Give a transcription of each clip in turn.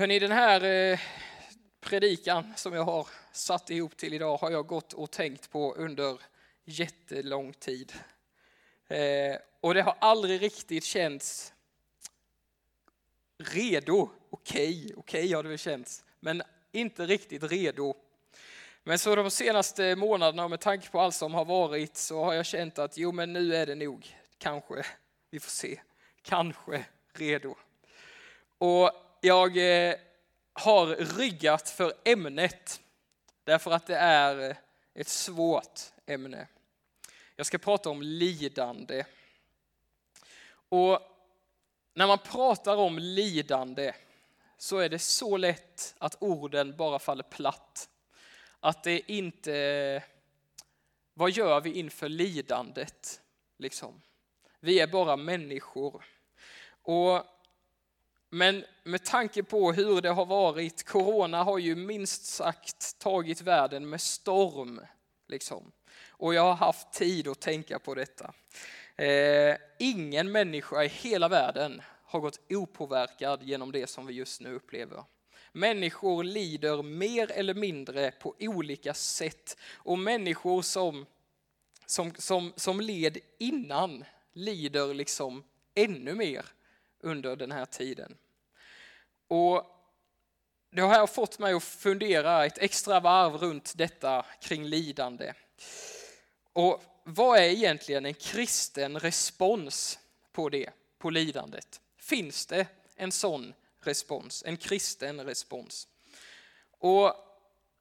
Hörrni, den här eh, predikan som jag har satt ihop till idag har jag gått och tänkt på under jättelång tid. Eh, och det har aldrig riktigt känts redo. Okej, okay, okej okay har det väl känts, men inte riktigt redo. Men så de senaste månaderna med tanke på allt som har varit så har jag känt att jo men nu är det nog, kanske, vi får se, kanske redo. Och jag eh, har ryggat för ämnet därför att det är eh, ett svårt ämne. Jag ska prata om lidande. Och när man pratar om lidande så är det så lätt att orden bara faller platt. Att det inte, vad gör vi inför lidandet? Liksom. Vi är bara människor. Och, men med tanke på hur det har varit, corona har ju minst sagt tagit världen med storm. Liksom. Och jag har haft tid att tänka på detta. Eh, ingen människa i hela världen har gått opåverkad genom det som vi just nu upplever. Människor lider mer eller mindre på olika sätt och människor som, som, som, som led innan lider liksom ännu mer under den här tiden. Och det har fått mig att fundera ett extra varv runt detta kring lidande. Och vad är egentligen en kristen respons på det, på lidandet? Finns det en sån respons, en kristen respons? Och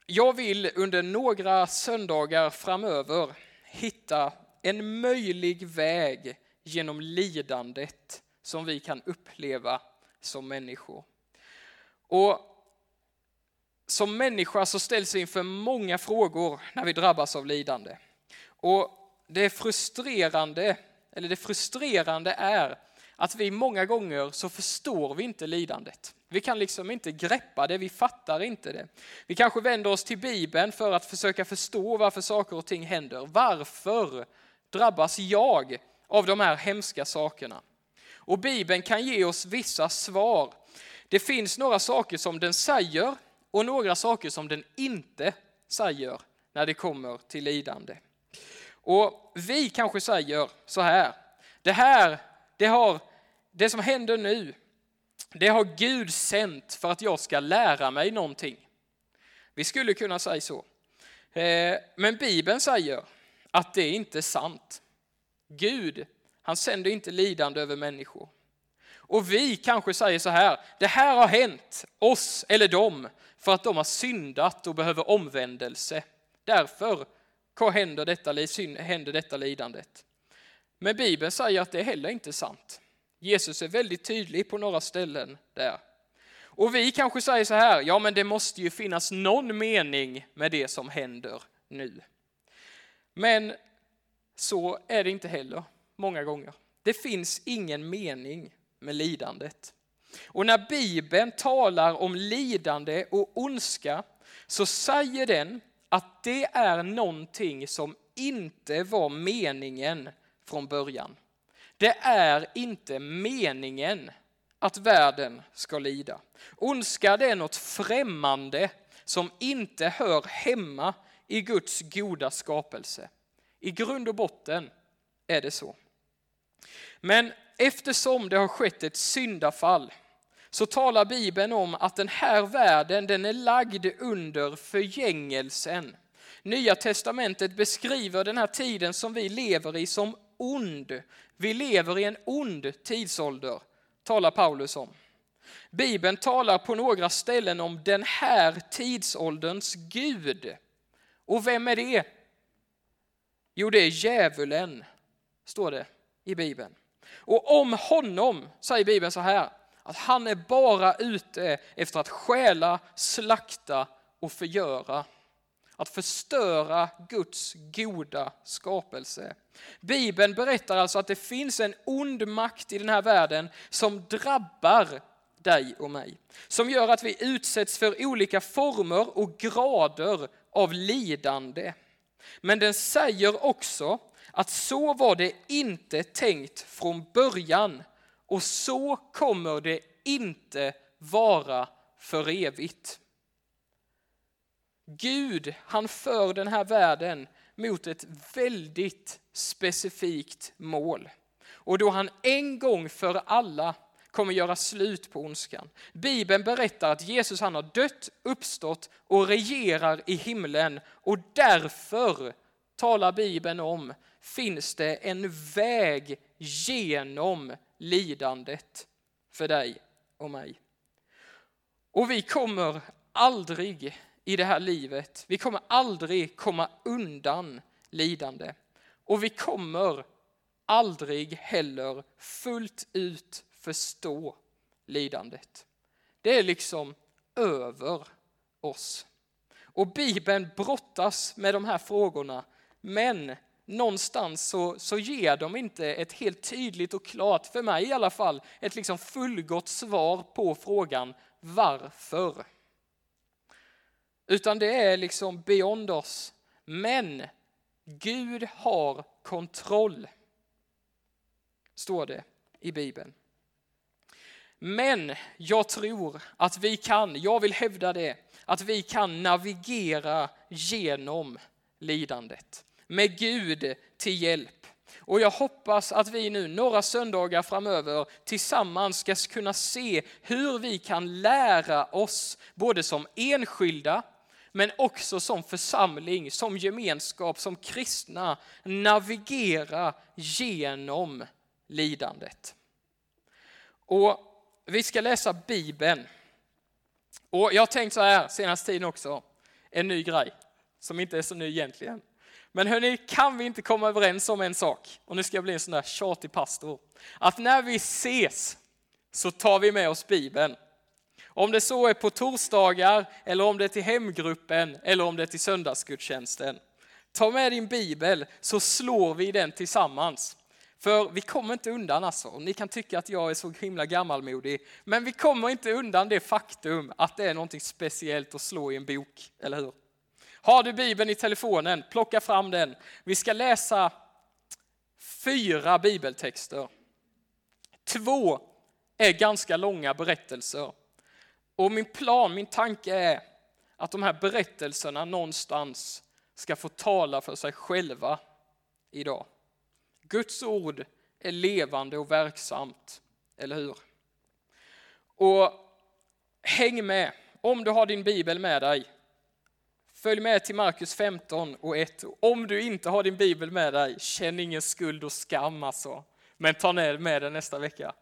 jag vill under några söndagar framöver hitta en möjlig väg genom lidandet som vi kan uppleva som människor. Och som människa så ställs vi inför många frågor när vi drabbas av lidande. Och det frustrerande, eller det frustrerande är att vi många gånger så förstår vi inte lidandet. Vi kan liksom inte greppa det, vi fattar inte det. Vi kanske vänder oss till Bibeln för att försöka förstå varför saker och ting händer. Varför drabbas jag av de här hemska sakerna? Och Bibeln kan ge oss vissa svar. Det finns några saker som den säger och några saker som den inte säger när det kommer till lidande. Och vi kanske säger så här, det här, det, har, det som händer nu, det har Gud sänt för att jag ska lära mig någonting. Vi skulle kunna säga så. Eh, men Bibeln säger att det inte är sant. Gud, han sänder inte lidande över människor. Och vi kanske säger så här, det här har hänt oss eller dem för att de har syndat och behöver omvändelse. Därför händer detta, händer detta lidandet. Men Bibeln säger att det heller inte är sant. Jesus är väldigt tydlig på några ställen där. Och vi kanske säger så här, ja men det måste ju finnas någon mening med det som händer nu. Men så är det inte heller många gånger. Det finns ingen mening med lidandet. Och när Bibeln talar om lidande och ondska så säger den att det är någonting som inte var meningen från början. Det är inte meningen att världen ska lida. Ondska det är något främmande som inte hör hemma i Guds goda skapelse. I grund och botten är det så. Men eftersom det har skett ett syndafall så talar Bibeln om att den här världen den är lagd under förgängelsen. Nya testamentet beskriver den här tiden som vi lever i som ond. Vi lever i en ond tidsålder, talar Paulus om. Bibeln talar på några ställen om den här tidsålderns Gud. Och vem är det? Jo, det är djävulen, står det i Bibeln. Och om honom säger Bibeln så här, att han är bara ute efter att stjäla, slakta och förgöra. Att förstöra Guds goda skapelse. Bibeln berättar alltså att det finns en ond makt i den här världen som drabbar dig och mig. Som gör att vi utsätts för olika former och grader av lidande. Men den säger också att så var det inte tänkt från början och så kommer det inte vara för evigt. Gud, han för den här världen mot ett väldigt specifikt mål. Och då han en gång för alla kommer göra slut på ondskan. Bibeln berättar att Jesus han har dött, uppstått och regerar i himlen och därför talar Bibeln om finns det en väg genom lidandet för dig och mig. Och vi kommer aldrig i det här livet, vi kommer aldrig komma undan lidande. Och vi kommer aldrig heller fullt ut förstå lidandet. Det är liksom över oss. Och Bibeln brottas med de här frågorna, men någonstans så, så ger de inte ett helt tydligt och klart, för mig i alla fall, ett liksom fullgott svar på frågan varför. Utan det är liksom beyond oss. Men Gud har kontroll, står det i Bibeln. Men jag tror att vi kan, jag vill hävda det, att vi kan navigera genom lidandet med Gud till hjälp. Och jag hoppas att vi nu några söndagar framöver tillsammans ska kunna se hur vi kan lära oss, både som enskilda, men också som församling, som gemenskap, som kristna, navigera genom lidandet. Och vi ska läsa Bibeln. Och jag har tänkt så här senaste tiden också, en ny grej, som inte är så ny egentligen. Men hörni, kan vi inte komma överens om en sak? Och nu ska jag bli en sån där tjatig pastor. Att när vi ses så tar vi med oss Bibeln. Om det så är på torsdagar, eller om det är till hemgruppen, eller om det är till söndagsgudstjänsten. Ta med din bibel så slår vi den tillsammans. För vi kommer inte undan alltså. Ni kan tycka att jag är så himla gammalmodig, men vi kommer inte undan det faktum att det är något speciellt att slå i en bok, eller hur? Har du bibeln i telefonen, plocka fram den. Vi ska läsa fyra bibeltexter. Två är ganska långa berättelser. Och min plan, min tanke är att de här berättelserna någonstans ska få tala för sig själva idag. Guds ord är levande och verksamt, eller hur? Och häng med, om du har din bibel med dig. Följ med till Markus 15 och 1. Om du inte har din bibel med dig, känn ingen skuld och skam alltså. Men ta med den nästa vecka.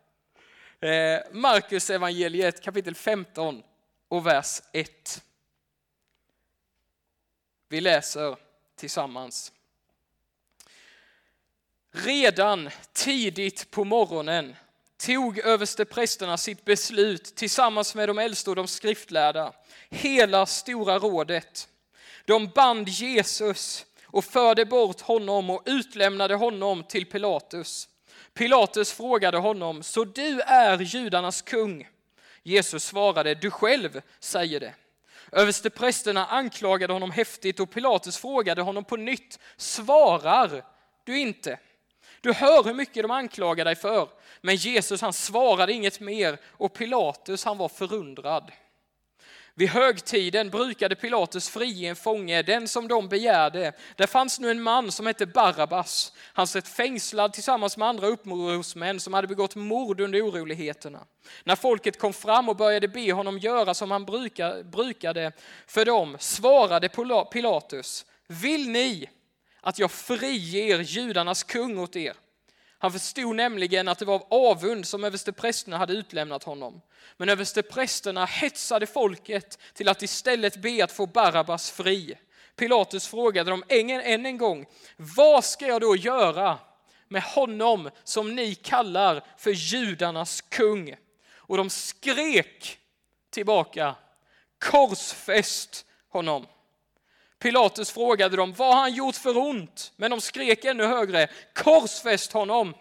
Eh, Markus evangeliet kapitel 15 och vers 1. Vi läser tillsammans. Redan tidigt på morgonen tog översteprästerna sitt beslut tillsammans med de äldste och de skriftlärda, hela stora rådet. De band Jesus och förde bort honom och utlämnade honom till Pilatus. Pilatus frågade honom, så du är judarnas kung? Jesus svarade, du själv säger det. Översteprästerna anklagade honom häftigt och Pilatus frågade honom på nytt, svarar du inte? Du hör hur mycket de anklagar dig för. Men Jesus han svarade inget mer och Pilatus han var förundrad. Vid högtiden brukade Pilatus frige en fånge, den som de begärde. Där fanns nu en man som hette Barabbas. Han satt fängslad tillsammans med andra upprorsmän som hade begått mord under oroligheterna. När folket kom fram och började be honom göra som han brukade för dem svarade Pilatus, vill ni att jag friger judarnas kung åt er? Han förstod nämligen att det var av avund som översteprästerna hade utlämnat honom. Men översteprästerna hetsade folket till att istället be att få Barabbas fri. Pilatus frågade dem än en gång, vad ska jag då göra med honom som ni kallar för judarnas kung? Och de skrek tillbaka, korsfäst honom. Pilatus frågade dem, vad har han gjort för ont? Men de skrek ännu högre, korsfäst honom.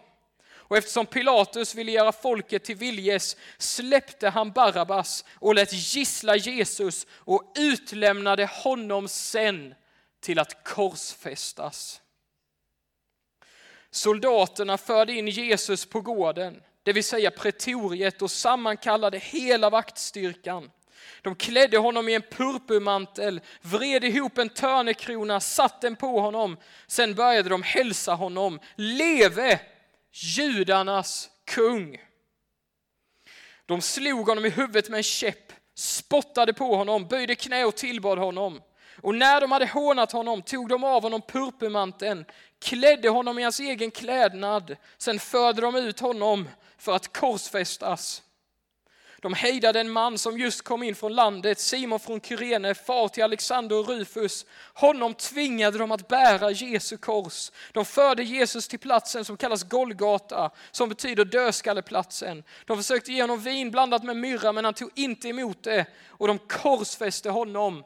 Och eftersom Pilatus ville göra folket till viljes släppte han Barabbas och lät gissla Jesus och utlämnade honom sen till att korsfästas. Soldaterna förde in Jesus på gården, det vill säga pretoriet och sammankallade hela vaktstyrkan. De klädde honom i en purpurmantel, vred ihop en törnekrona, satt den på honom. Sen började de hälsa honom. Leve judarnas kung! De slog honom i huvudet med en käpp, spottade på honom, böjde knä och tillbad honom. Och när de hade hånat honom tog de av honom purpurmanteln, klädde honom i hans egen klädnad, sen förde de ut honom för att korsfästas. De hejdade en man som just kom in från landet, Simon från Kyrene, far till Alexander och Rufus. Honom tvingade de att bära Jesu kors. De förde Jesus till platsen som kallas Golgata, som betyder dödskalleplatsen. De försökte ge honom vin blandat med myrra, men han tog inte emot det. Och de korsfäste honom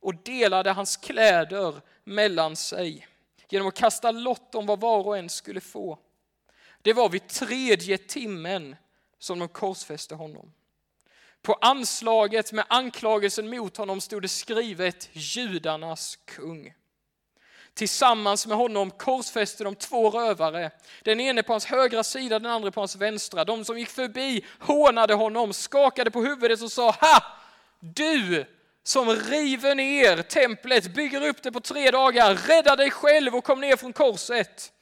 och delade hans kläder mellan sig genom att kasta lott om vad var och en skulle få. Det var vid tredje timmen som de korsfäste honom. På anslaget med anklagelsen mot honom stod det skrivet judarnas kung. Tillsammans med honom korsfäste de två rövare, den ene på hans högra sida, den andra på hans vänstra. De som gick förbi hånade honom, skakade på huvudet och sa Ha! Du som river ner templet, bygger upp det på tre dagar, rädda dig själv och kom ner från korset.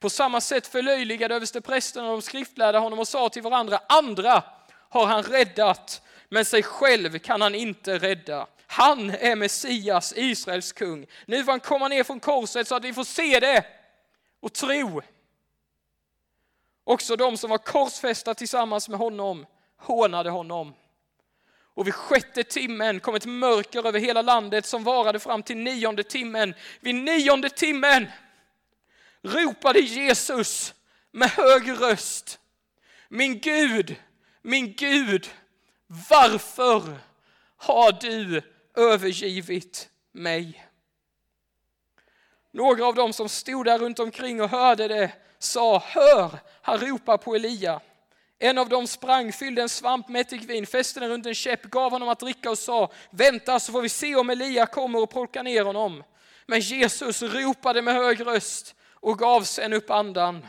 På samma sätt förlöjligade översteprästerna och de skriftlärda honom och sa till varandra, andra har han räddat, men sig själv kan han inte rädda. Han är Messias, Israels kung. Nu får han komma ner från korset så att vi får se det och tro. Också de som var korsfästa tillsammans med honom hånade honom. Och vid sjätte timmen kom ett mörker över hela landet som varade fram till nionde timmen. Vid nionde timmen ropade Jesus med hög röst. Min Gud, min Gud, varför har du övergivit mig? Några av dem som stod där runt omkring och hörde det sa, hör, han ropar på Elia. En av dem sprang, fyllde en svamp med ättikvin, fäste den runt en käpp, gav honom att dricka och sa, vänta så får vi se om Elia kommer och plockar ner honom. Men Jesus ropade med hög röst och gav sen upp andan.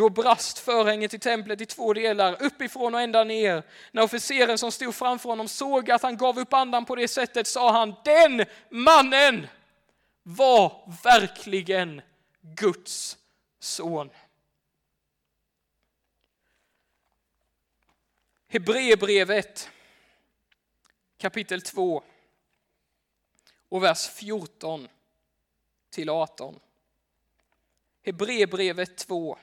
Då brast förhänget i templet i två delar, uppifrån och ända ner. När officeren som stod framför honom såg att han gav upp andan på det sättet sa han, den mannen var verkligen Guds son. Hebreerbrevet kapitel 2 och vers 14 till 18. Hebreerbrevet 2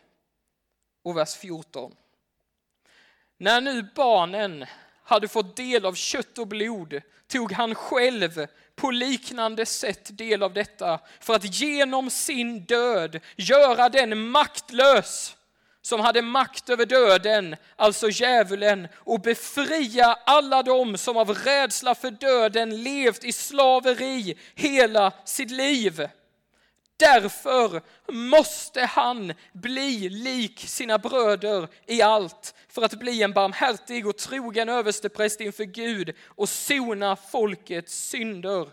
och vers 14. När nu barnen hade fått del av kött och blod tog han själv på liknande sätt del av detta för att genom sin död göra den maktlös som hade makt över döden, alltså djävulen, och befria alla dem som av rädsla för döden levt i slaveri hela sitt liv. Därför måste han bli lik sina bröder i allt för att bli en barmhärtig och trogen överstepräst inför Gud och sona folkets synder.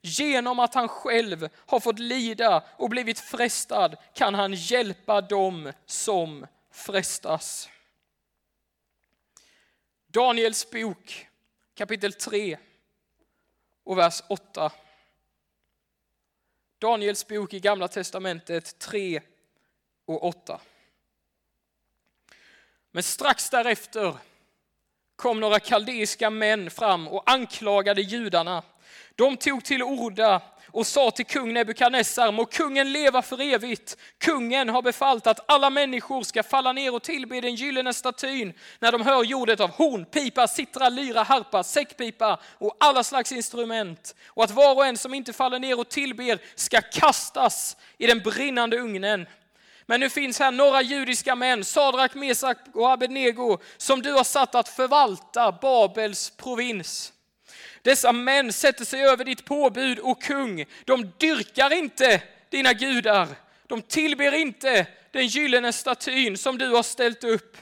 Genom att han själv har fått lida och blivit frestad kan han hjälpa dem som frestas. Daniels bok kapitel 3 och vers 8. Daniels bok i Gamla Testamentet 3 och 8. Men strax därefter kom några kaldeiska män fram och anklagade judarna. De tog till orda och sa till kung Nebukadnessar, må kungen leva för evigt. Kungen har befallt att alla människor ska falla ner och tillbe den gyllene statyn när de hör ljudet av horn, pipa, sittra, lyra, harpa, säckpipa och alla slags instrument. Och att var och en som inte faller ner och tillber ska kastas i den brinnande ugnen. Men nu finns här några judiska män, Sadrak, Mesak och Abednego, som du har satt att förvalta Babels provins. Dessa män sätter sig över ditt påbud och kung. De dyrkar inte dina gudar. De tillber inte den gyllene statyn som du har ställt upp.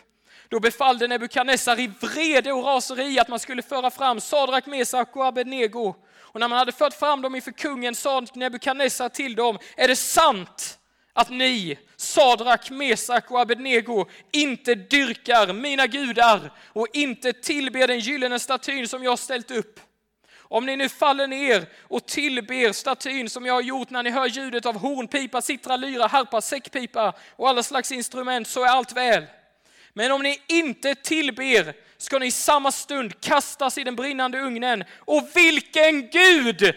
Då befallde Nebukadnessar i vrede och raseri att man skulle föra fram Sadrak, Mesak och Abednego. Och när man hade fört fram dem inför kungen sa Nebukadnessar till dem, är det sant att ni, Sadrak, Mesak och Abednego, inte dyrkar mina gudar och inte tillber den gyllene statyn som jag ställt upp. Om ni nu faller ner och tillber statyn som jag har gjort när ni hör ljudet av hornpipa, sittra, lyra, harpa, säckpipa och alla slags instrument så är allt väl. Men om ni inte tillber ska ni i samma stund kastas i den brinnande ugnen. Och vilken Gud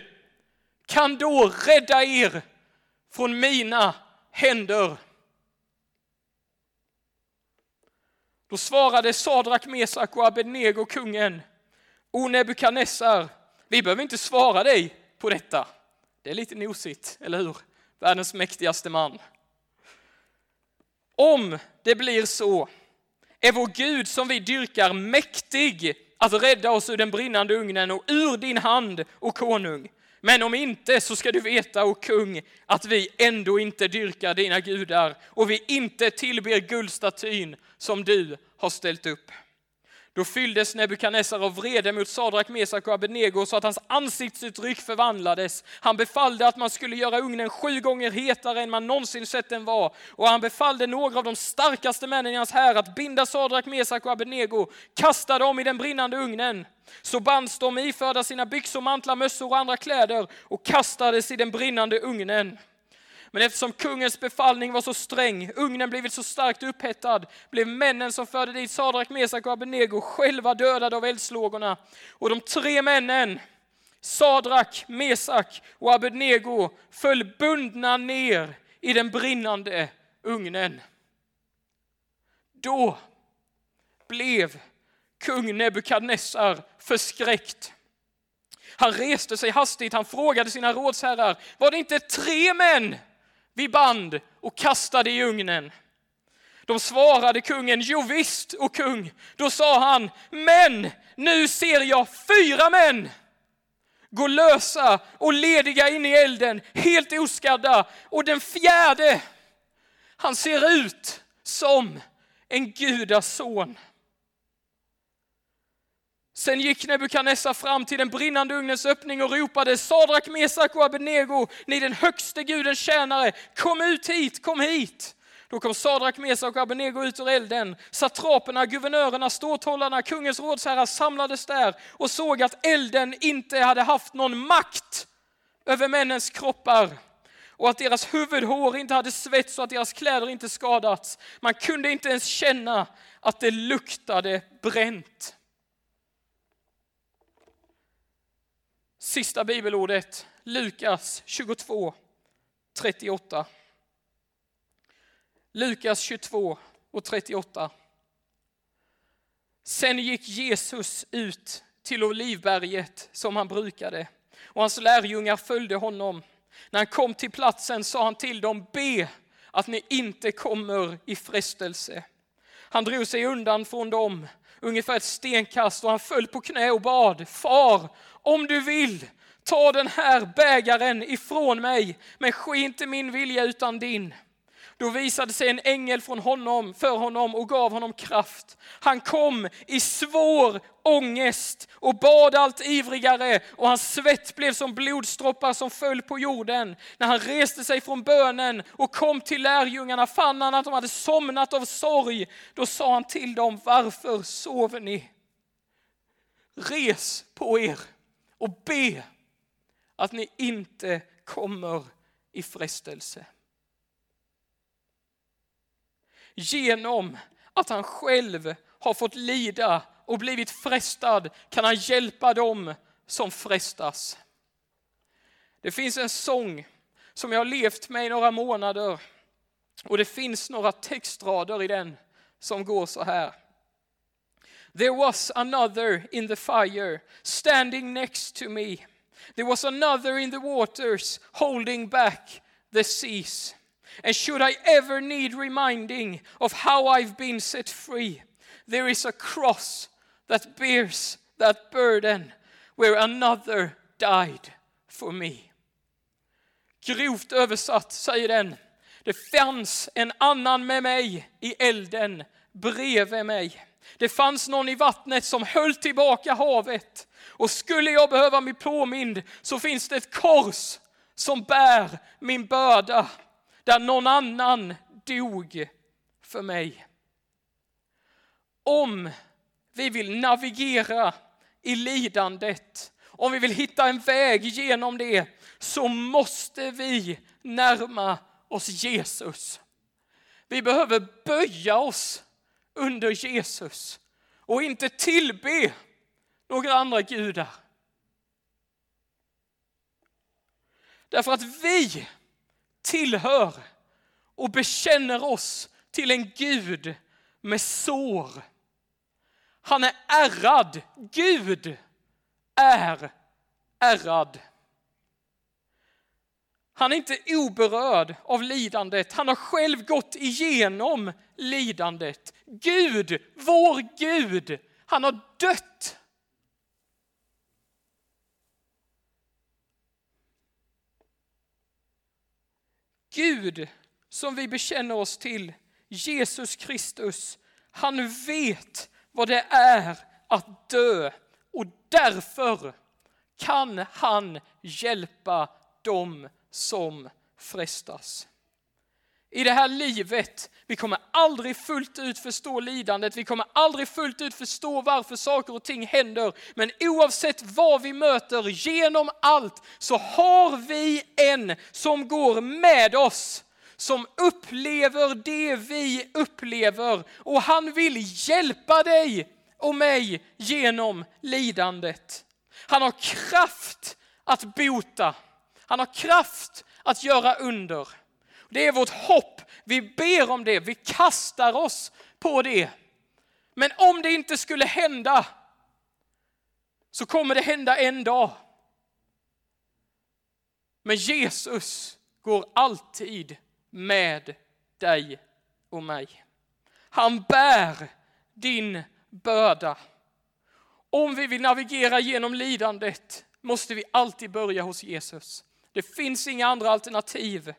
kan då rädda er från mina händer? Då svarade Sadrak, Mesak och Abednego kungen, O Nebukadnessar, vi behöver inte svara dig på detta. Det är lite nosigt, eller hur? Världens mäktigaste man. Om det blir så är vår Gud som vi dyrkar mäktig att rädda oss ur den brinnande ugnen och ur din hand, och konung. Men om inte så ska du veta, o kung, att vi ändå inte dyrkar dina gudar och vi inte tillber guldstatyn som du har ställt upp. Då fylldes Nebukadnessar av vrede mot Sadrak, Mesak och Abednego så att hans ansiktsuttryck förvandlades. Han befallde att man skulle göra ugnen sju gånger hetare än man någonsin sett den var. Och han befallde några av de starkaste männen i hans här att binda Sadrak, Mesak och Abednego, kasta dem i den brinnande ugnen. Så bands de iförda sina byxor, mantlar, mössor och andra kläder och kastades i den brinnande ugnen. Men eftersom kungens befallning var så sträng, ugnen blivit så starkt upphettad, blev männen som förde dit Sadrak, Mesak och Abednego själva dödade av eldslågorna. Och de tre männen, Sadrak, Mesak och Abednego, föll bundna ner i den brinnande ugnen. Då blev kung Nebukadnessar förskräckt. Han reste sig hastigt, han frågade sina rådsherrar, var det inte tre män vid band och kastade i ugnen. De svarade kungen, jo visst, och kung. Då sa han, men nu ser jag fyra män gå lösa och lediga in i elden, helt oskadda. Och den fjärde, han ser ut som en gudason. Sen gick Nebukadnessar fram till den brinnande ugnens öppning och ropade Sadrak, Mesak och Abednego, ni den högste gudens tjänare, kom ut hit, kom hit. Då kom Sadrak, Mesak och Abednego ut ur elden. Satraperna, guvernörerna, ståthållarna, kungens rådsherrar samlades där och såg att elden inte hade haft någon makt över männens kroppar och att deras huvudhår inte hade svets och att deras kläder inte skadats. Man kunde inte ens känna att det luktade bränt. Sista bibelordet, Lukas 22, 38. Lukas 22 och 38. Sen gick Jesus ut till Olivberget som han brukade och hans lärjungar följde honom. När han kom till platsen sa han till dem, be att ni inte kommer i frestelse. Han drog sig undan från dem, ungefär ett stenkast, och han föll på knä och bad, Far, om du vill, ta den här bägaren ifrån mig, men ske inte min vilja utan din. Då visade sig en ängel från honom, för honom och gav honom kraft. Han kom i svår ångest och bad allt ivrigare och hans svett blev som blodsdroppar som föll på jorden. När han reste sig från bönen och kom till lärjungarna fann han att de hade somnat av sorg. Då sa han till dem, varför sover ni? Res på er och be att ni inte kommer i frestelse. Genom att han själv har fått lida och blivit frestad kan han hjälpa dem som frestas. Det finns en sång som jag har levt med i några månader och det finns några textrader i den som går så här. There was another in the fire standing next to me. There was another in the waters holding back the seas. And should I ever need reminding of how I've been set free, there is a cross that bears that burden where another died for me. Grovt översatt säger den, det fanns en annan med mig i elden bredvid mig. Det fanns någon i vattnet som höll tillbaka havet. Och skulle jag behöva bli påmind så finns det ett kors som bär min börda där någon annan dog för mig. Om vi vill navigera i lidandet, om vi vill hitta en väg genom det, så måste vi närma oss Jesus. Vi behöver böja oss under Jesus och inte tillbe några andra gudar. Därför att vi tillhör och bekänner oss till en Gud med sår. Han är ärrad. Gud är ärrad. Han är inte oberörd av lidandet. Han har själv gått igenom lidandet. Gud, vår Gud, han har dött. Gud som vi bekänner oss till, Jesus Kristus, han vet vad det är att dö och därför kan han hjälpa dem som frestas. I det här livet, vi kommer aldrig fullt ut förstå lidandet, vi kommer aldrig fullt ut förstå varför saker och ting händer. Men oavsett vad vi möter, genom allt, så har vi en som går med oss som upplever det vi upplever och han vill hjälpa dig och mig genom lidandet. Han har kraft att bota. Han har kraft att göra under. Det är vårt hopp. Vi ber om det. Vi kastar oss på det. Men om det inte skulle hända så kommer det hända en dag. Men Jesus går alltid med dig och mig. Han bär din börda. Om vi vill navigera genom lidandet måste vi alltid börja hos Jesus. Det finns inga andra alternativ.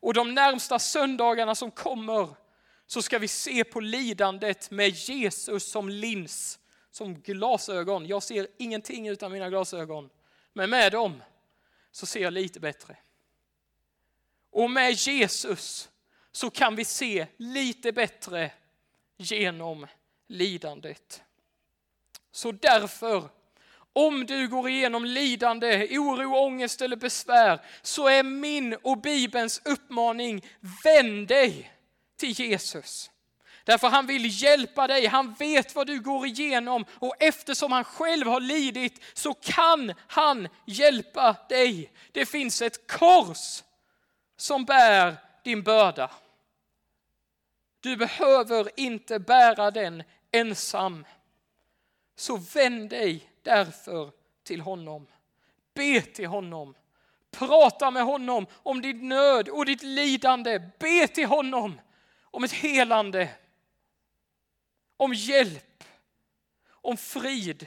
Och de närmsta söndagarna som kommer så ska vi se på lidandet med Jesus som lins, som glasögon. Jag ser ingenting utan mina glasögon, men med dem så ser jag lite bättre. Och med Jesus så kan vi se lite bättre genom lidandet. Så därför, om du går igenom lidande, oro, ångest eller besvär, så är min och Bibelns uppmaning, vänd dig till Jesus. Därför han vill hjälpa dig, han vet vad du går igenom och eftersom han själv har lidit så kan han hjälpa dig. Det finns ett kors som bär din börda. Du behöver inte bära den ensam. Så vänd dig därför till honom. Be till honom. Prata med honom om din nöd och ditt lidande. Be till honom om ett helande, om hjälp, om frid.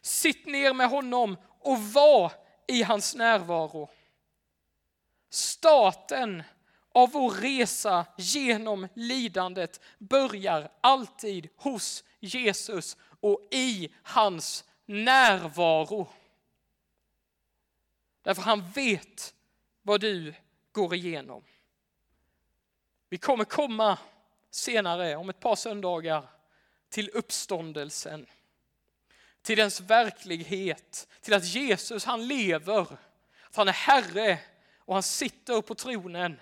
Sitt ner med honom och var i hans närvaro. Starten av vår resa genom lidandet börjar alltid hos Jesus och i hans närvaro. Därför han vet vad du går igenom. Vi kommer komma senare, om ett par söndagar, till uppståndelsen. Till dens verklighet, till att Jesus han lever, att han är Herre och han sitter på tronen.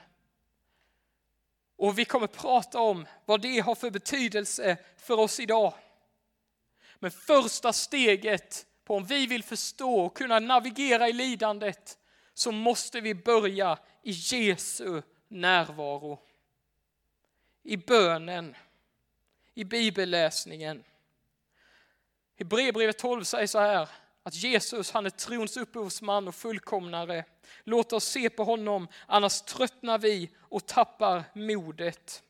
Och vi kommer prata om vad det har för betydelse för oss idag. Men första steget på om vi vill förstå och kunna navigera i lidandet så måste vi börja i Jesu närvaro. I bönen, i bibelläsningen. I Hebreerbrevet 12 säger så här, att Jesus han är trons upphovsman och fullkomnare. Låt oss se på honom, annars tröttnar vi och tappar modet.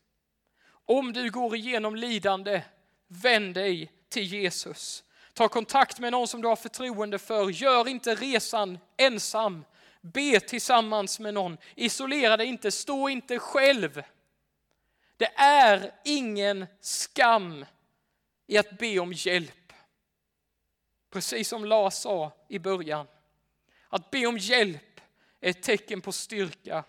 Om du går igenom lidande, vänd dig till Jesus. Ta kontakt med någon som du har förtroende för. Gör inte resan ensam. Be tillsammans med någon. Isolera dig inte, stå inte själv. Det är ingen skam i att be om hjälp. Precis som Lars sa i början. Att be om hjälp är ett tecken på styrka.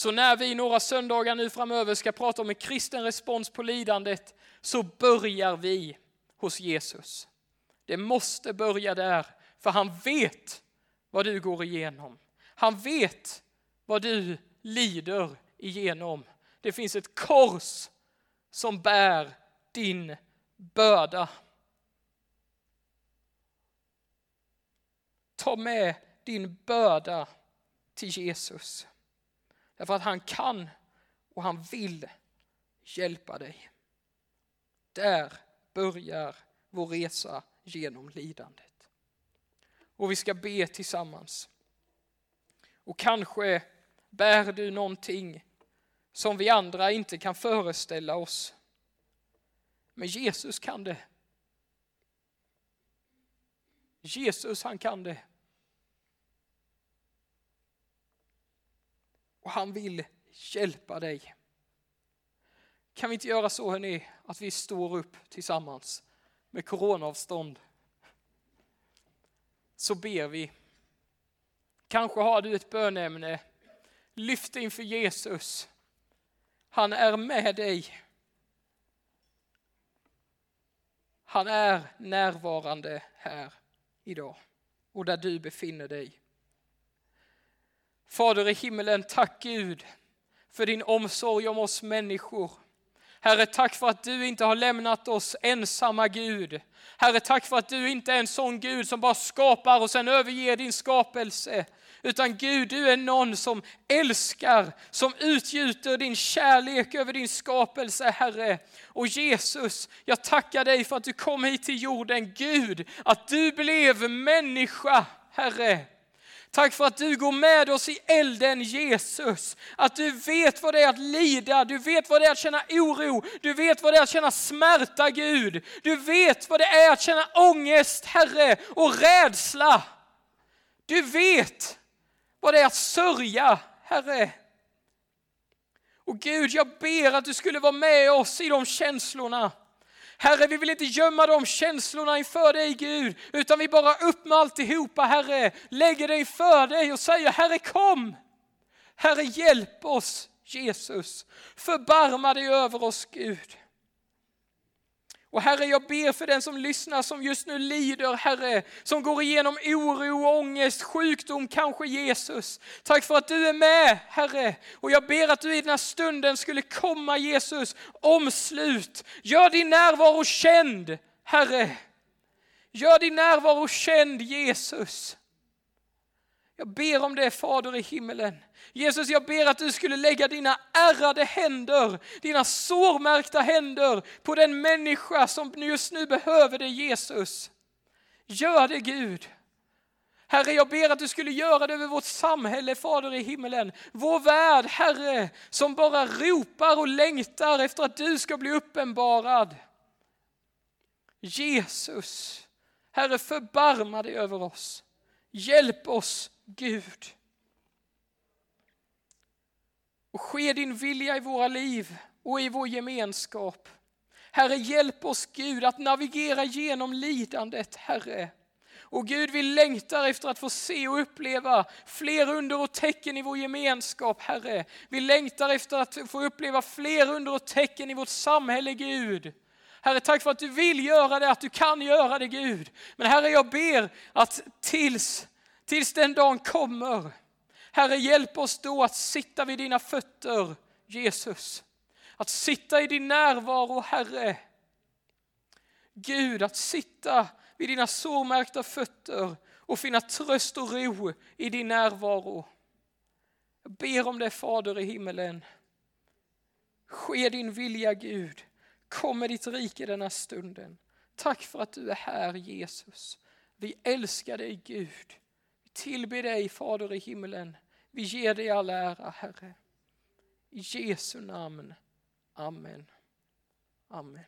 Så när vi några söndagar nu framöver ska prata om en kristen respons på lidandet så börjar vi hos Jesus. Det måste börja där, för han vet vad du går igenom. Han vet vad du lider igenom. Det finns ett kors som bär din börda. Ta med din börda till Jesus. Därför att han kan och han vill hjälpa dig. Där börjar vår resa genom lidandet. Och vi ska be tillsammans. Och kanske bär du någonting som vi andra inte kan föreställa oss. Men Jesus kan det. Jesus han kan det. Och han vill hjälpa dig. Kan vi inte göra så hörni, att vi står upp tillsammans med coronaavstånd? Så ber vi. Kanske har du ett bönämne. Lyft inför Jesus. Han är med dig. Han är närvarande här idag och där du befinner dig. Fader i himmelen, tack Gud för din omsorg om oss människor. Herre, tack för att du inte har lämnat oss ensamma Gud. Herre, tack för att du inte är en sån Gud som bara skapar och sen överger din skapelse. Utan Gud, du är någon som älskar, som utgjuter din kärlek över din skapelse, Herre. Och Jesus, jag tackar dig för att du kom hit till jorden. Gud, att du blev människa, Herre. Tack för att du går med oss i elden Jesus. Att du vet vad det är att lida, du vet vad det är att känna oro, du vet vad det är att känna smärta Gud. Du vet vad det är att känna ångest Herre och rädsla. Du vet vad det är att sörja Herre. Och Gud, jag ber att du skulle vara med oss i de känslorna. Herre, vi vill inte gömma de känslorna inför dig Gud, utan vi bara upp med alltihopa Herre, lägger det inför dig och säger Herre kom. Herre hjälp oss Jesus, förbarma dig över oss Gud. Och Herre, jag ber för den som lyssnar som just nu lider, Herre, som går igenom oro, ångest, sjukdom, kanske Jesus. Tack för att du är med, Herre. Och jag ber att du i den här stunden skulle komma, Jesus, omslut. Gör din närvaro känd, Herre. Gör din närvaro känd, Jesus. Jag ber om det Fader i himmelen. Jesus, jag ber att du skulle lägga dina ärrade händer, dina sårmärkta händer på den människa som just nu behöver dig Jesus. Gör det Gud. Herre, jag ber att du skulle göra det över vårt samhälle, Fader i himmelen. Vår värld, Herre, som bara ropar och längtar efter att du ska bli uppenbarad. Jesus, Herre, förbarma dig över oss. Hjälp oss Gud. Och ske din vilja i våra liv och i vår gemenskap. Herre, hjälp oss Gud att navigera genom lidandet, Herre. Och Gud, vi längtar efter att få se och uppleva fler under och tecken i vår gemenskap, Herre. Vi längtar efter att få uppleva fler under och tecken i vårt samhälle, Gud. Herre, tack för att du vill göra det, att du kan göra det, Gud. Men Herre, jag ber att tills Tills den dagen kommer. Herre, hjälp oss då att sitta vid dina fötter, Jesus. Att sitta i din närvaro, Herre. Gud, att sitta vid dina sårmärkta fötter och finna tröst och ro i din närvaro. Jag ber om det, Fader i himmelen. Ske din vilja, Gud. Kom med ditt rike denna stunden. Tack för att du är här, Jesus. Vi älskar dig, Gud tillber dig Fader i himmelen. Vi ger dig all ära Herre. I Jesu namn. Amen. Amen.